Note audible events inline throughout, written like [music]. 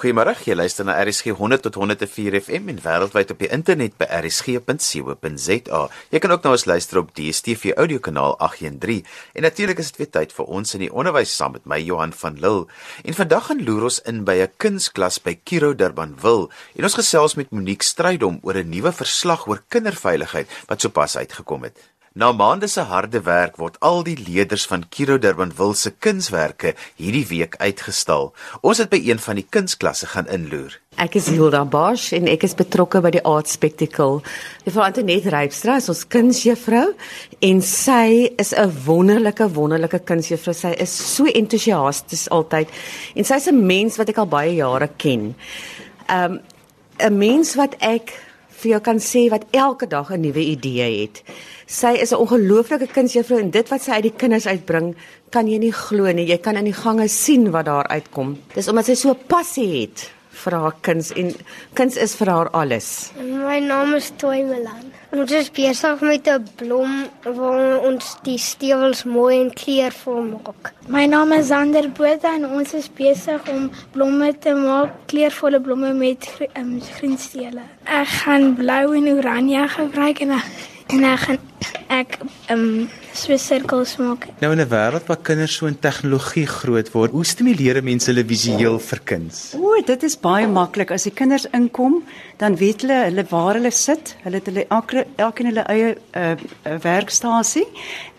Goeiemôre, jy luister na RSG 100 tot 104 FM en wêreldwyd op die internet by rsg.co.za. Jy kan ook na ons luister op DStv audiokanaal 813. En natuurlik is dit weer tyd vir ons in die onderwys saam met my Johan van Lille. En vandag gaan loer ons in by 'n kunsklas by Kiro Durbanville en ons gesels met Monique Strydom oor 'n nuwe verslag oor kinderveiligheid wat sopas uitgekom het. Na maande se harde werk word al die leerders van Kiro Durbanville se kunswerke hierdie week uitgestal. Ons het by een van die kunsklasse gaan inloer. Ek is Hilda Bosch en ek is betrokke by die Art Spectacle. Juffrou Antoinette Rypstra is ons kunsjuffrou en sy is 'n wonderlike wonderlike kunsjuffrou. Sy is so entoesiasties altyd en sy's 'n mens wat ek al baie jare ken. Um 'n mens wat ek vir jou kan sê wat elke dag 'n nuwe idee het. Sy is 'n ongelooflike kunsjuffrou en dit wat sy uit die kinders uitbring, kan jy nie glo nie. Jy kan in die gange sien wat daar uitkom. Dis omdat sy so passie het vir haar kuns en kuns is vir haar alles. My naam is Toy Milan. Ons is besig met 'n blom waar ons die stewels mooi en kleurvol maak. My naam is Sander Botha en ons is besig om blomme te maak, kleurvolle blomme met um, groen stele. Ek gaan blou en oranje gebruik en ek en ek gaan ek ehm um, so sirkels maak. Nou in 'n wêreld waar kinders so in tegnologie groot word, hoe stimuleer mense hulle visueel vir kuns? O, dit is baie maklik. As die kinders inkom, dan weet hulle hulle waar hulle sit. Hulle het hulle elke elkeen hulle eie uh, werkstasie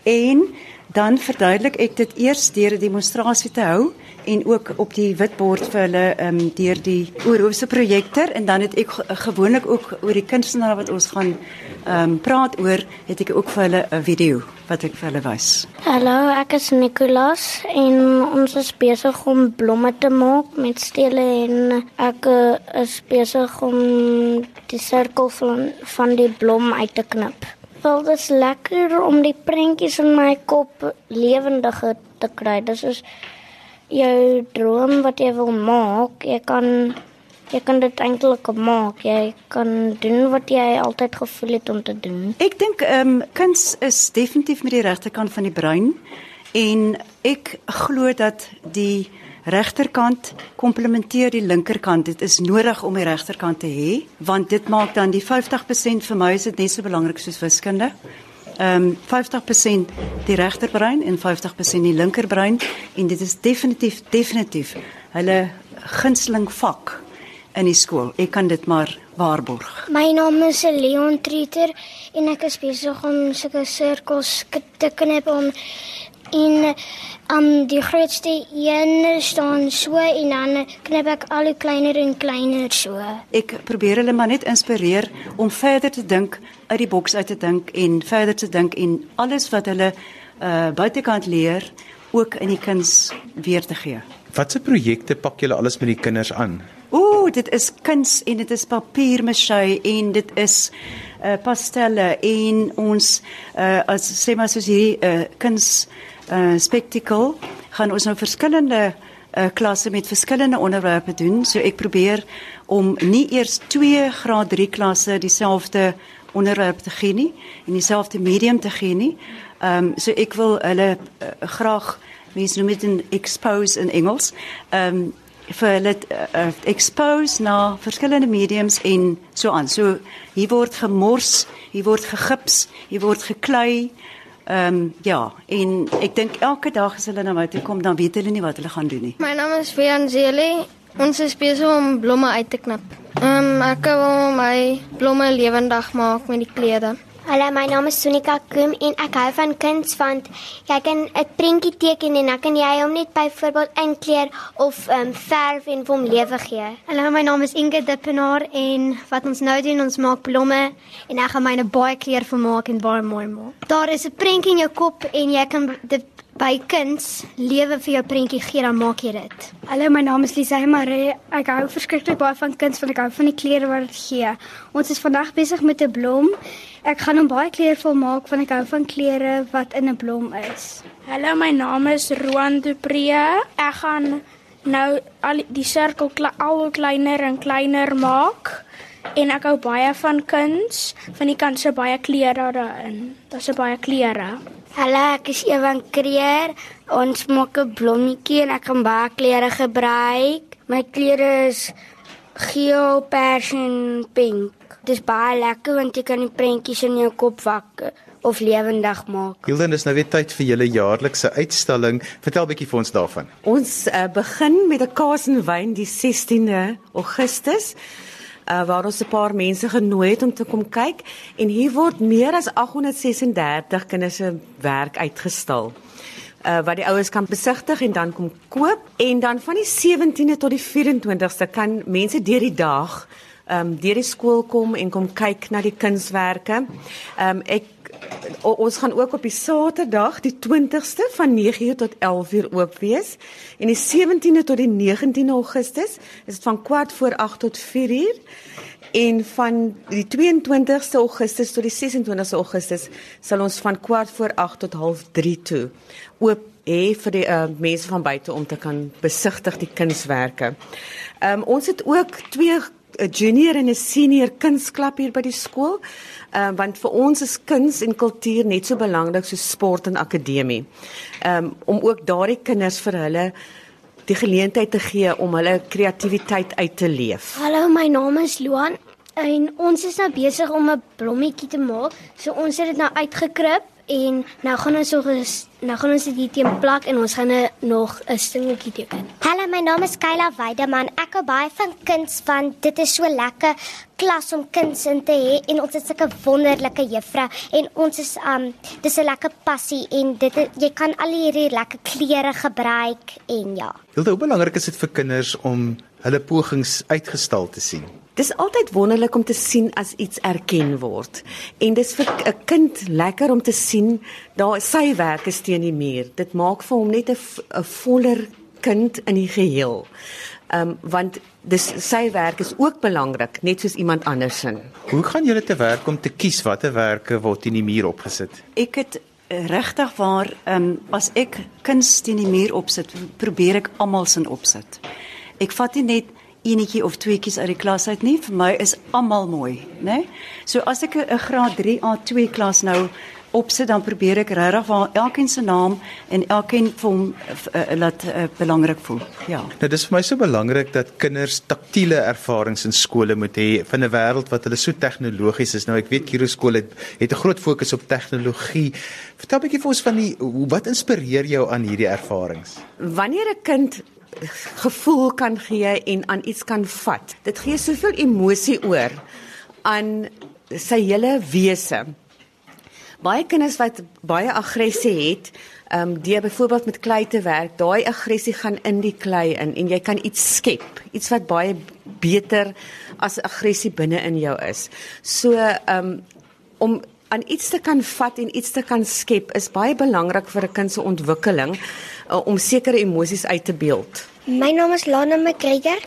en dan verduidelik ek dit eers deur 'n demonstrasie te hou en ook op die witbord vir hulle ehm um, deur die oorhoofse projektor en dan het ek gewoonlik ook oor die kunstenaar wat ons gaan ehm um, praat oor het ek ook vir hulle 'n video wat ek vir hulle wys. Hallo, ek is Nicolas en ons is besig om blomme te maak met stele en ek uh, is besig om die sirkel van van die blom uit te knip. Wel, dit is lekker om die prentjies in my kop lewendiger te kry. Dit is jou droom wat jy wil maak. Jy kan jy kan dit eintlik maak. Jy kan doen wat jy altyd gevoel het om te doen. Ek dink ehm um, kuns is definitief met die regterkant van die brein en ek glo dat die regterkant komplementeer die linkerkant. Dit is nodig om die regterkant te hê want dit maak dan die 50% vir my is dit net so belangrik soos wiskunde. Ehm um, 50% die regterbrein en 50% die linkerbrein en dit is definitief definitief hulle gunsteling vak in die skool. Ek kan dit maar waarborg. My naam is Leon Treter en ek is besig om sulke sirkels te knip om en um die grootste een staan so en dan knip ek al hoe kleiner en kleiner so. Ek probeer hulle maar net inspireer om verder te dink, uit die boks uit te dink en verder te dink en alles wat hulle uh buitekant leer ook in die kuns weer te gee. Watse projekte pak julle alles met die kinders aan? Ooh, dit is kuns en dit is papiermasjei en dit is uh pastelle en ons uh as sê maar soos hierdie uh kuns uh spectacle gaan ons nou verskillende uh klasse met verskillende onderwerpe doen. So ek probeer om nie eers 2 graad 3 klasse dieselfde onderwerp te gee nie en dieselfde medium te gee nie. Ehm um, so ek wil hulle uh, graag mense noem dit 'n expose in Engels. Ehm um, vir hulle uh, expose na verskillende mediums en so aan. So hier word gemors, hier word gegips, hier word geklei. Ehm um, ja, en ek dink elke dag as hulle na my toe kom, dan weet hulle nie wat hulle gaan doen nie. My naam is Vianzeli. Ons is besig om blomme uit te knip. Ehm um, ek wil my blomme lewendig maak met die klede. Hallo, my naam is Sonika Koom en ek hou van kuns want jy kan 'n prentjie teken en dan kan jy hom net byvoorbeeld inkleur of ehm um, verf en hom lewe gee. Hallo, my naam is Inge Dippenaar en wat ons nou doen, ons maak blomme en ek gaan myne baie kleurvol maak en baie mooi maak. Daar is 'n prentjie in jou kop en jy kan dit by kuns lewe vir jou prentjie gee dan maak jy dit. Hallo, my naam is Lisa Maree. Ek hou verskriklik baie van kuns want ek hou van die kleure wat dit gee. Ons is vandag besig met 'n blom. Ek gaan hom baie kleurvol maak want ek hou van kleure wat in 'n blom is. Hallo, my naam is Roan Dupree. Ek gaan nou al die sirkel al kleiner en kleiner maak. En ek hou baie van kuns, van die kans se baie kleure daarin. Daar's baie kleure. Hallo, ek is Evan Kreer. Ons maak 'n blommetjie en ek gaan baie kleure gebruik. My klere is geel, pers en pink. Dis baie lekker want jy kan die prentjies in jou kop wakker of lewendig maak. Hilda, dis nou weer tyd vir julle jaarlikse uitstalling. Vertel 'n bietjie vir ons daarvan. Ons uh, begin met 'n kaas en wyn die 16de Augustus. Uh, waar ons 'n paar mense genooi het om te kom kyk en hier word meer as 836 kinders se werk uitgestal. Uh wat die ouers kan besigtig en dan kom koop en dan van die 17de tot die 24ste kan mense deur die dag ehm um, deur die skool kom en kom kyk na die kunswerke. Ehm um, ek o, ons gaan ook op die Saterdag die 20ste van 9:00 tot 11:00 oop wees en die 17de tot die 19de Augustus is dit van kwart voor 8 tot 4:00 en van die 22ste Augustus tot die 26ste Augustus sal ons van kwart voor 8 tot half 3 toe oop hê vir die uh, mense van buite om te kan besigtig die kunswerke. Ehm um, ons het ook twee 'n junior en 'n senior kunsklap hier by die skool. Ehm uh, want vir ons is kuns en kultuur net so belangrik so sport en akademie. Ehm um, om ook daardie kinders vir hulle die geleentheid te gee om hulle kreatiwiteit uit te leef. Hallo, my naam is Luan en ons is nou besig om 'n blommetjie te maak. So ons het dit nou uitgekrip en nou gaan ons so nou gaan ons dit teen plak en ons gaan nog 'n stingetjie teken. Hallo, my naam is Kayla Weideman. Ek hou baie van kuns want dit is so lekker klas om kuns in te hê en ons het sulke wonderlike juffrou en ons is um dis 'n lekker passie en dit jy kan al hierdie lekker kleure gebruik en ja. Hilde, hoe belangrik is dit vir kinders om hulle pogings uitgestal te sien? Dis altyd wonderlik om te sien as iets erken word. En dis vir 'n kind lekker om te sien daar sy werk is teen die muur. Dit maak vir hom net 'n voller kind in die geheel. Ehm um, want dis sy werk is ook belangrik, net soos iemand anders se. Hoe gaan julle te werk om te kies watter werke word teen die muur opgesit? Ek het eh, regtig waar ehm um, as ek kuns teen die muur opsit, probeer ek almal se opsit. Ek vat nie net enetjie of tweeetjies uit die klas uit nie. Vir my is almal mooi, né? So as ek 'n graad 3A2 klas nou opsit dan probeer ek regtig waar elkeen se naam en elkeen vir hom uh, laat uh, belangrik voel. Ja. Nou dis vir my so belangrik dat kinders taktiele ervarings in skole moet hê van 'n wêreld wat hulle so tegnologies is. Nou ek weet Kiro skool het het 'n groot fokus op tegnologie. Vertel 'n bietjie vir ons van die wat inspireer jou aan hierdie ervarings? Wanneer 'n kind gevoel kan gee en aan iets kan vat. Dit gee soveel emosie oor aan sy hele wese. Baie kinders wat baie aggressie het, ehm um, die byvoorbeeld met klei te werk, daai aggressie gaan in die klei in en jy kan iets skep, iets wat baie beter as aggressie binne in jou is. So ehm um, om aan iets te kan vat en iets te kan skep is baie belangrik vir 'n kind se ontwikkeling uh, om sekere emosies uit te beeld. My naam is Lana McGregor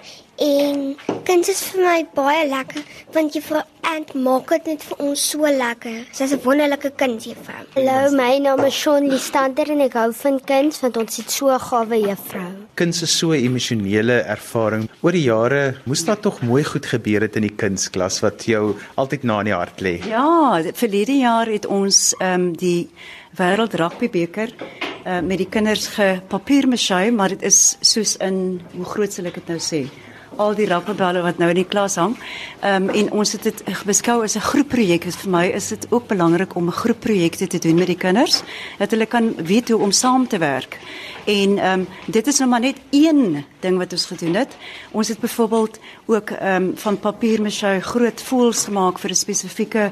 en kuns is vir my baie lekker want juffrou Ant maak dit net vir ons so lekker. Sy's 'n wonderlike kunsjuffrou. Hallo, my naam is Shaun Listander en ek hou van kuns want ons het so 'n gawe juffrou. Kuns is so 'n emosionele ervaring. Oor die jare moes daar tog mooi goed gebeur het in die kunsklas wat jou altyd na in die hart lê. Ja, verlede jaar het ons ehm um, die wêreld rugby beker uh, met die kinders gepapiermasjei, maar dit is soos in hoe groot sal ek dit nou sê? al die rapperbelle wat nou in die klas hang. Ehm um, en ons het dit beskou as 'n groepprojek. Vir my is dit ook belangrik om groepprojekte te doen met die kinders dat hulle kan weet hoe om saam te werk. En ehm um, dit is nou maar net een ding wat ons gedoen het. Ons het byvoorbeeld ook ehm um, van papiermasjei groot voels gemaak vir 'n spesifieke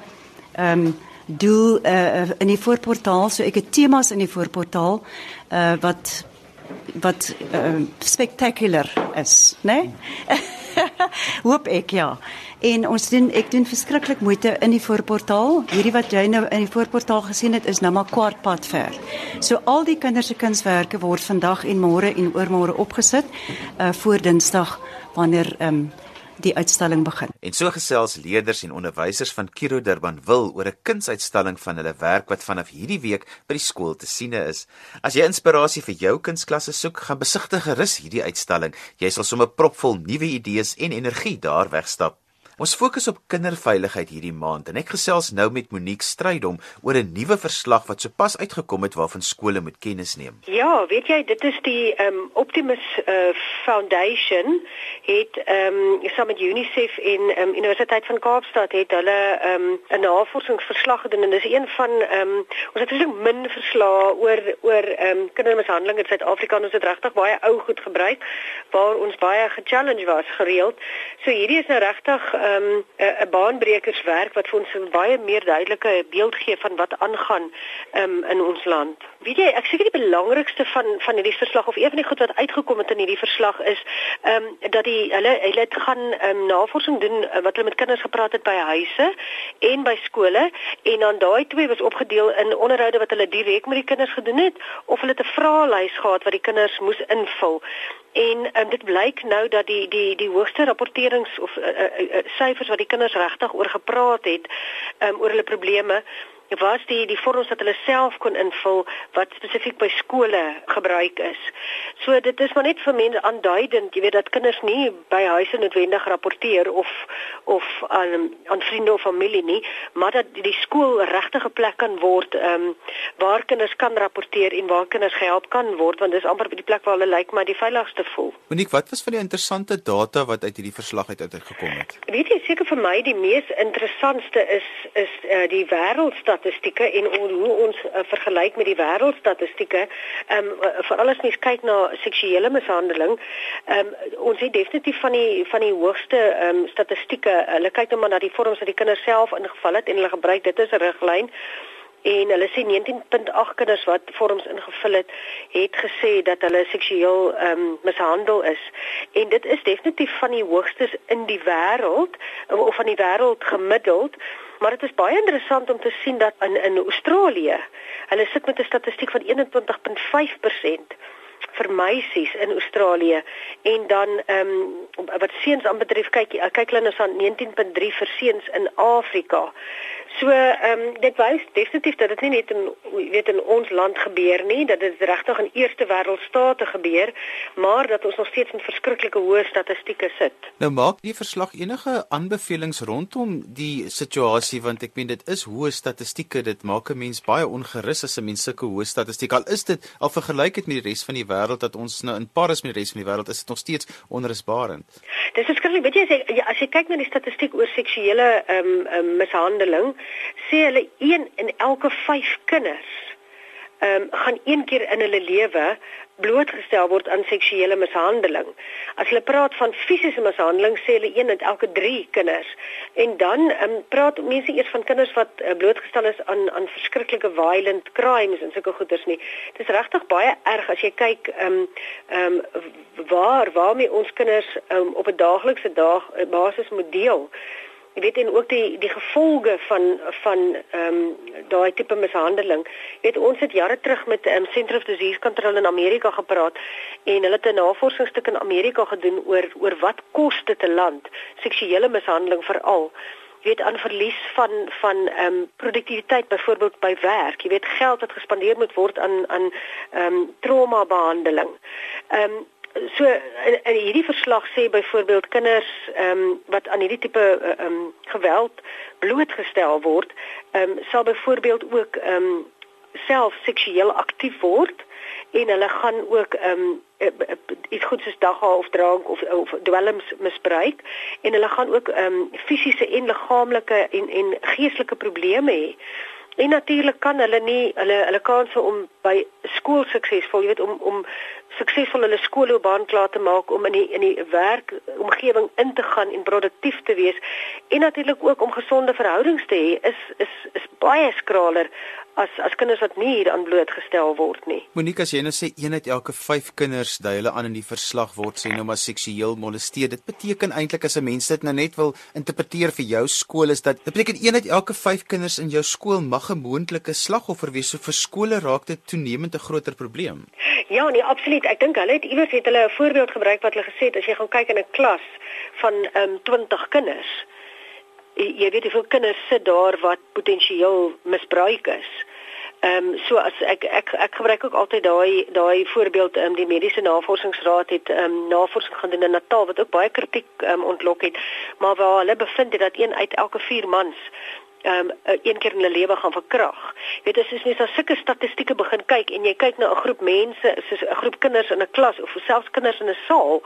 ehm um, doel uh, in die voorportaal. So ek het temas in die voorportaal uh, wat wat uh, spectacular is, né? Nee? [laughs] Hoop ek ja. En ons doen ek doen verskriklik moeite in die voorportaal. Hierdie wat jy nou in die voorportaal gesien het is nou maar kwartpad ver. So al die kinders se kunswerke word vandag en môre en oormôre opgesit uh voor Dinsdag wanneer ehm um, die uitstalling begin. En so gesels leerders en onderwysers van Kiro Durban wil oor 'n kunsuitstalling van hulle werk wat vanaf hierdie week by die skool te siene is. As jy inspirasie vir jou kunsklasse soek, gaan besigtig gerus hierdie uitstalling. Jy sal sommer propvol nuwe idees en energie daar wegstap. Ons fokus op kinderveiligheid hierdie maand en ek gesels nou met Monique Strydom oor 'n nuwe verslag wat sopas uitgekom het waarvan skole moet kennis neem. Ja, weet jy, dit is die um, Optimus uh, Foundation het ehm um, saam met UNICEF en um, Universiteit van Kaapstad het hulle ehm um, 'n navorsingsverslag gedoen en dis een van ehm um, ons het so min verslae oor oor ehm um, kindermishandeling in Suid-Afrika en ons het regtig baie ou goed gebruik waar ons baie ge-challenge was gereeld. So hierdie is nou regtig ehm um, 'n baanbrekerswerk wat vir ons 'n baie meer duidelike beeld gee van wat aangaan ehm um, in ons land. Weet jy, ek seker die belangrikste van van hierdie verslag of een van die goed wat uitgekom het in hierdie verslag is ehm um, dat die hulle hulle het gaan ehm um, navorsing doen uh, wat hulle met kinders gepraat het by huise en by skole en dan daai twee was opgedeel in onderhoude wat hulle direk met die kinders gedoen het of hulle 'n vraelys gehad wat die kinders moes invul. En um, dit blyk nou dat die die die hoogste rapporterings of uh, uh, syfers wat die kinders regtig oor gepraat het um, oor hulle probleme was die die vorms wat hulle self kon invul wat spesifiek by skole gebruik is. So dit is maar net vir mense aanduidend, jy weet dat kinders nie by huise noodwendig rapporteer of of aan aan vriende of familie nie, maar dat die skool regtig 'n plek kan word ehm um, waar kinders kan rapporteer en waar kinders gehelp kan word want dis amper by die plek waar hulle lyk like, maar die veiligste voel. Monique, wat was van die interessante data wat uit hierdie verslag uit uitgekom het? Weet jy seker vir my die mees interessantste is is uh, die wêreldstad statistieke en on, hoe ons uh, vergelyk met die wêreldstatistieke, ehm um, veral as mens kyk na seksuele mishandeling, ehm um, ons het definitief van die van die hoogste ehm um, statistieke. Hulle kyk nou maar na die vorms wat die kinders self ingeval het en hulle gebruik dit as 'n riglyn en hulle sê 19.8 kinders wat vorms ingevul het, het gesê dat hulle seksueel ehm um, mishandel is. En dit is definitief van die hoogstes in die wêreld of van die wêreld gemiddeld. Maar dit is baie interessant om te sien dat in in Australië, hulle sit met 'n statistiek van 21.5% vir meisies in Australië en dan ehm um, wat seuns aanbetref kyk kyk hulle nou aan 19.3 vir seuns in Afrika. So ehm um, dit wys definitief dat dit nie net in weet in ons land gebeur nie, dat dit regtig in eerste wêreld state gebeur, maar dat ons nog steeds met verskriklike hoë statistieke sit. Nou maak die verslag enige aanbevelings rondom die situasie want ek meen dit is hoë statistieke, dit maak 'n mens baie ongerus as 'n mens sulke hoë statistiek al is dit al vergelyk dit met die res van die wêreld dat ons nou in paris met die res van die wêreld is dit nog steeds onrusbarend. Dis verskriklik, weet jy as jy, as jy kyk na die statistiek oor seksuele ehm um, um, mishandeling sê hulle een in elke 5 kinders ehm um, gaan een keer in hulle lewe blootgestel word aan seksuele mishandeling. As hulle praat van fisiese mishandeling, sê hulle een in elke 3 kinders. En dan um, praat mense eers van kinders wat uh, blootgestel is aan aan verskriklike violent crimes en sulke goeters nie. Dit is regtig baie erg as jy kyk ehm um, ehm um, waar waarmee ons kinders um, op 'n daaglikse dag uh, basis moet deel. Jy weet en ook die die gevolge van van ehm um, daai tipe mishandeling. Jy weet ons het jare terug met 'n um, Center of Disease Control in Amerika gepraat en hulle het 'n navorsingsstuk in Amerika gedoen oor oor wat kos dit 'n land seksuele mishandeling veral. Jy weet aan verlies van van ehm um, produktiwiteit byvoorbeeld by werk. Jy weet geld wat gespandeer moet word aan aan ehm um, trauma behandeling. Ehm um, so in, in hierdie verslag sê byvoorbeeld kinders ehm um, wat aan hierdie tipe ehm um, geweld blootgestel word, ehm um, sal byvoorbeeld ook ehm um, self seksueel aktief word en hulle gaan ook ehm um, iets goed soos dagga of drank of of dwelms misbruik en hulle gaan ook ehm um, fisiese en liggaamlike en en geestelike probleme hê. En natuurlik kan hulle nie hulle hulle kanse om by skool suksesvol, jy weet om om suksesvol hulle skoolloopbaan klaar te maak om in die in die werk omgewing in te gaan en produktief te wees en natuurlik ook om gesonde verhoudings te hê is is is baie skraler as as kinders wat nie hier aan blootgestel word nie. Monica as jy nou sê een uit elke 5 kinders dui hulle aan in die verslag word sê nou maar seksueel molesteer. Dit beteken eintlik as 'n mens dit nou net wil interpreteer vir jou skool is dat dit beteken een uit elke 5 kinders in jou skool mag 'n moontlike slagoffer wees. So vir skole raak dit toenemend 'n groter probleem. Ja, nee, absoluut. Ek dink hulle het iewers het hulle 'n voorbeeld gebruik wat hulle gesê het as jy gaan kyk in 'n klas van ehm um, 20 kinders, jy weet hoeveel kinders sit daar wat potensieel misbruik is. Ehm um, so as ek ek ek gebruik ook altyd daai daai voorbeeld ehm um, die mediese navorsingsraad het ehm um, navorsing gaan doen in Natal wat ook baie kritiek ehm um, ontlok het, maar waar hulle bevind het dat een uit elke 4 mans ehm um, een keer in hulle lewe gaan verkrag. Jy weet as jy net na sulke statistieke begin kyk en jy kyk na 'n groep mense, soos 'n groep kinders in 'n klas of selfs kinders in 'n saal,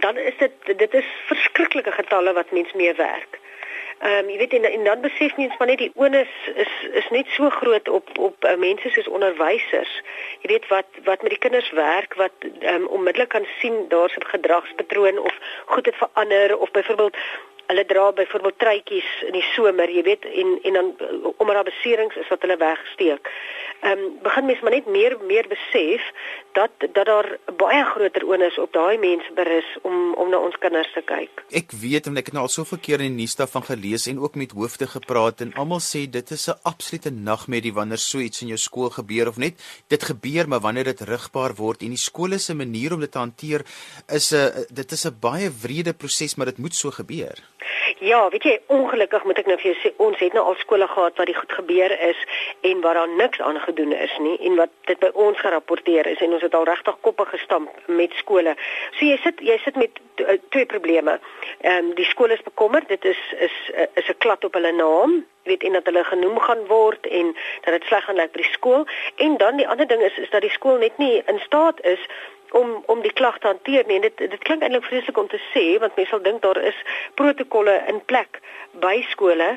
dan is dit dit is verskriklike getalle wat mens mee werk. Ehm um, jy weet en, en dan besef mens maar net die onus is is net so groot op op uh, mense soos onderwysers. Jy weet wat wat met die kinders werk wat ehm um, onmiddellik kan sien daar's 'n gedragspatroon of goed het verander of byvoorbeeld hulle dra byvoorbeeld truitjies in die somer, jy weet, en en dan omdat daar beserings is wat hulle wegsteek. Ehm um, begin mense maar net meer meer besef dat dat daar baie groter onus op daai mense berus om om na ons kinders te kyk. Ek weet en ek het nou al soveel keer in die nuus daarvan gelees en ook met hoofde gepraat en almal sê dit is 'n absolute nagmerrie wanneer so iets in jou skool gebeur of net dit gebeur maar wanneer dit rigbaar word en die skole se manier om dit te hanteer is 'n dit is 'n baie wrede proses maar dit moet so gebeur. Ja, weet jy, ongelukkig moet ek nou vir jou sê, ons het nou al skole gehad waar dit goed gebeur is en waar daar niks aan gedoen is nie en wat dit by ons gerapporteer is en ons het al regtig koppe gestamp met skole. So jy sit jy sit met uh, twee probleme. Ehm um, die skole is bekommerd, dit is is uh, is 'n klad op hulle naam weet en dat hulle genoem gaan word en dat dit sleg gaan lyk by die skool en dan die ander ding is is dat die skool net nie in staat is om om die klag te hanteer nie. Dit dit klink eintlik vreeslik om te sê want mense sal dink daar is protokolle in plek by skole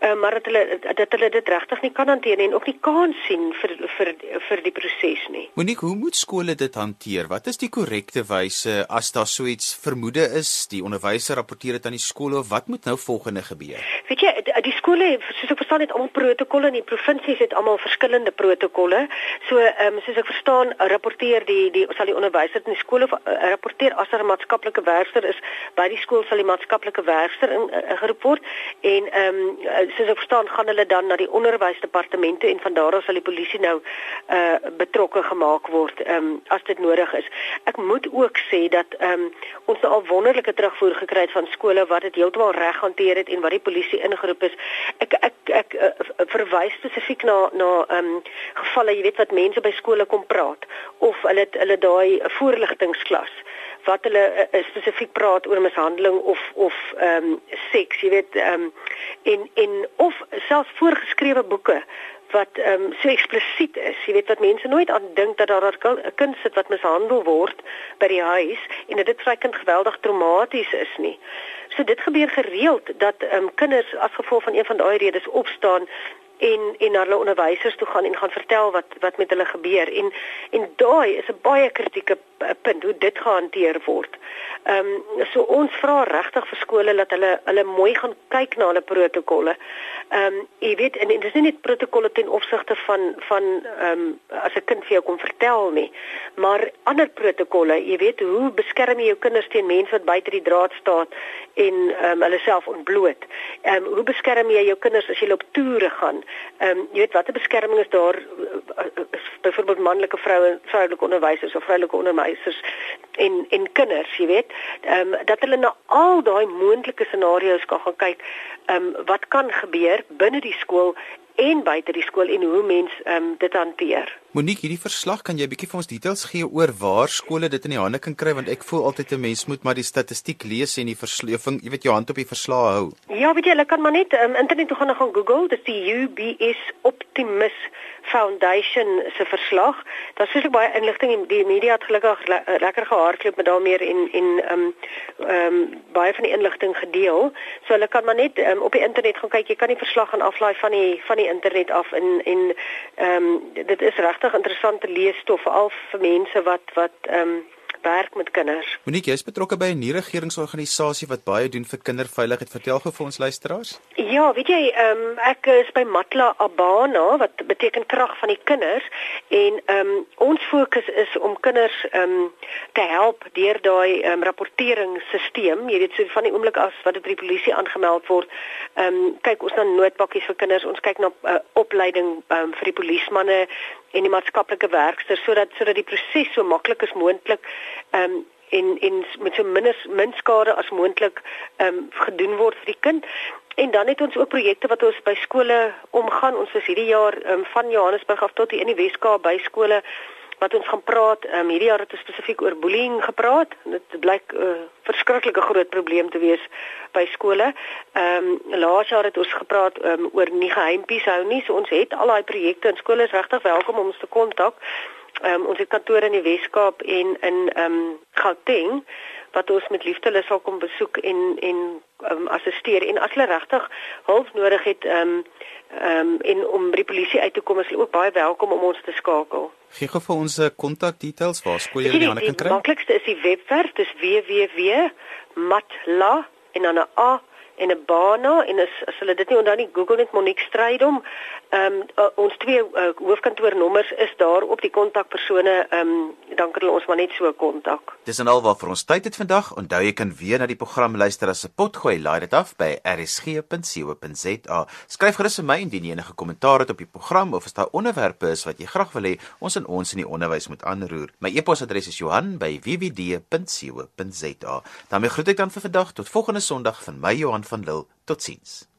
uh, maar dat hulle dat hulle dit regtig nie kan hanteer nie en ook nie kans sien vir vir vir die proses nie. Monique, hoe moet skole dit hanteer? Wat is die korrekte wyse as daar so iets vermoede is, die onderwyser rapporteer dit aan die skole of wat moet nou volgende gebeur? Weet jy, die, die skole, soos ek verstaan het, almal protokolle en die provinsies het almal verskillende protokolle. So, ehm um, soos ek verstaan, rapporteer die die sal die onderwyser in die skole uh, rapporteer as daar 'n maatskaplike werker is by die skool sal die maatskaplike werker in uh, geroep word en ehm um, soos ek verstaan gaan hulle dan na die onderwysdepartemente en van daar af sal die polisie nou uh betrokke gemaak word um as dit nodig is. Ek moet ook sê dat um ons nou al wonderlike terugvoer gekry het van skole wat dit heeltemal reg hanteer het en wat die polisie ingeroep is. Ek ek ek uh, verwys spesifiek na na um gevalle, jy weet wat mense by skole kom praat of hulle hulle daai voorligtingsklas wat hulle uh, spesifiek praat oor mishandeling of of ehm um, seks, jy weet ehm um, en en of selfs voorgeskrewe boeke wat ehm um, so eksplisiet is. Jy weet wat mense nooit aan dink dat daar 'n kind sit wat mishandel word by die huis en dat dit vir sy kind geweldig traumaties is nie. So dit gebeur gereeld dat ehm um, kinders as gevolg van een van daai redes opstaan en en na hulle onderwysers toe gaan en gaan vertel wat wat met hulle gebeur en en daai is 'n baie kritieke punt hoe dit gehanteer word. Ehm um, so ons vra regtig vir skole dat hulle hulle mooi gaan kyk na hulle protokolle. Ehm um, jy weet en, en dis nie net protokolle ten opsigte van van ehm um, as 'n kind vir jou kom vertel nie, maar ander protokolle. Jy weet hoe beskerm jy jou kinders teen mense wat buite die draad staan en ehm um, hulle self ontbloot? Ehm um, hoe beskerm jy jou kinders as jy op toere gaan? Ehm um, jy weet watter beskerming is daar uh, uh, byvoorbeeld manlike vroue vroulike onderwysers of vroulike onderwysers en en kinders, jy weet, ehm um, dat hulle na al daai moontlike scenario's kan gaan kyk, ehm um, wat kan gebeur binne die skool en buite die skool en hoe mens um, dit hanteer. Monique, hierdie verslag kan jy bietjie vir ons details gee oor waar skole dit in die hande kan kry want ek voel altyd 'n mens moet maar die statistiek lees en die versleuwing, jy weet jou hand op die verslae hou. Ja, weet jy, hulle kan maar net um, internet toe gaan en gaan Google, dis die UBS Optimus Foundation se verslag. Daar's seker baie inligting die media het gelukkig le lekker gehardloop met daarmee en en ehm um, ehm um, baie van die inligting gedeel. So hulle kan maar net um, op die internet gaan kyk. Jy kan die verslag gaan aflaai van die van die internet af en en ehm um, dit is regtig interessante leesstof veral vir mense wat wat ehm um, werk met kinders. Monique, jy is betrokke by 'n nie-regeringsorganisasie wat baie doen vir kinderveiligheid. Vertel gou vir ons luisteraars. Ja, weet jy, ehm um, ek is by Matla Abana wat beteken krag van die kinders en ehm um, ons fokus is om kinders ehm um, te help deur daai ehm um, rapporteringsstelsel. Jy weet, so van die oomblik as wat dit by die polisie aangemeld word, ehm um, kyk ons na noodpakkies vir kinders. Ons kyk na uh, opleiding ehm um, vir die polismanne en die maatskaplike werkers sodat sodat die proses so maklik as moontlik ehm um, en en met so min min skade as moontlik ehm um, gedoen word vir die kind. En dan het ons ook projekte wat ons by skole omgaan. Ons is hierdie jaar um, van Johannesburg af tot hier in die Weskaap by skole wat ons gaan praat. Um, hierdie jaar het ons spesifiek oor bullying gepraat. Dit blyk 'n uh, verskriklike groot probleem te wees by skole. Ehm um, laas jaar het ons gepraat um, oor nie geheimpies hou nie. So ons het al daai projekte in skole is regtig welkom om ons te kontak. Ehm um, ons het kantore in die Weskaap en in ehm um, Gauteng wat ons met liefde hulle sal kom besoek en en um, assisteer en as hulle regtig hulp nodig het um, um, en om by die polisie uit te kom is hulle ook baie welkom om ons te skakel. Gee gou vir ons 'n eh, kontak details waar skool jy die hande kan kry. Die maklikste is die webwerf, dis www.matla en dan 'n a en 'n bana en as, as hulle dit nie onthou nie Google net Monique Strydom. Ehm um, uh, ons twee uh, hoofkantoornommers is daar op die kontakpersone. Ehm um, dan kan hulle ons maar net so kontak. Dis en al wat vir ons tyd het vandag. Onthou jy kan weer na die program luister as 'n potgooi. Laai dit af by rsg.co.za. Skryf gerus vir my indien jy enige kommentaar het op die program of as daar onderwerpe is wat jy graag wil hê ons in ons in die onderwys moet aanroer. My e-posadres is Johan@wwd.co.za. daarmee groet ek dan vir vandag tot volgende Sondag van my Johan van Lille. Totsiens.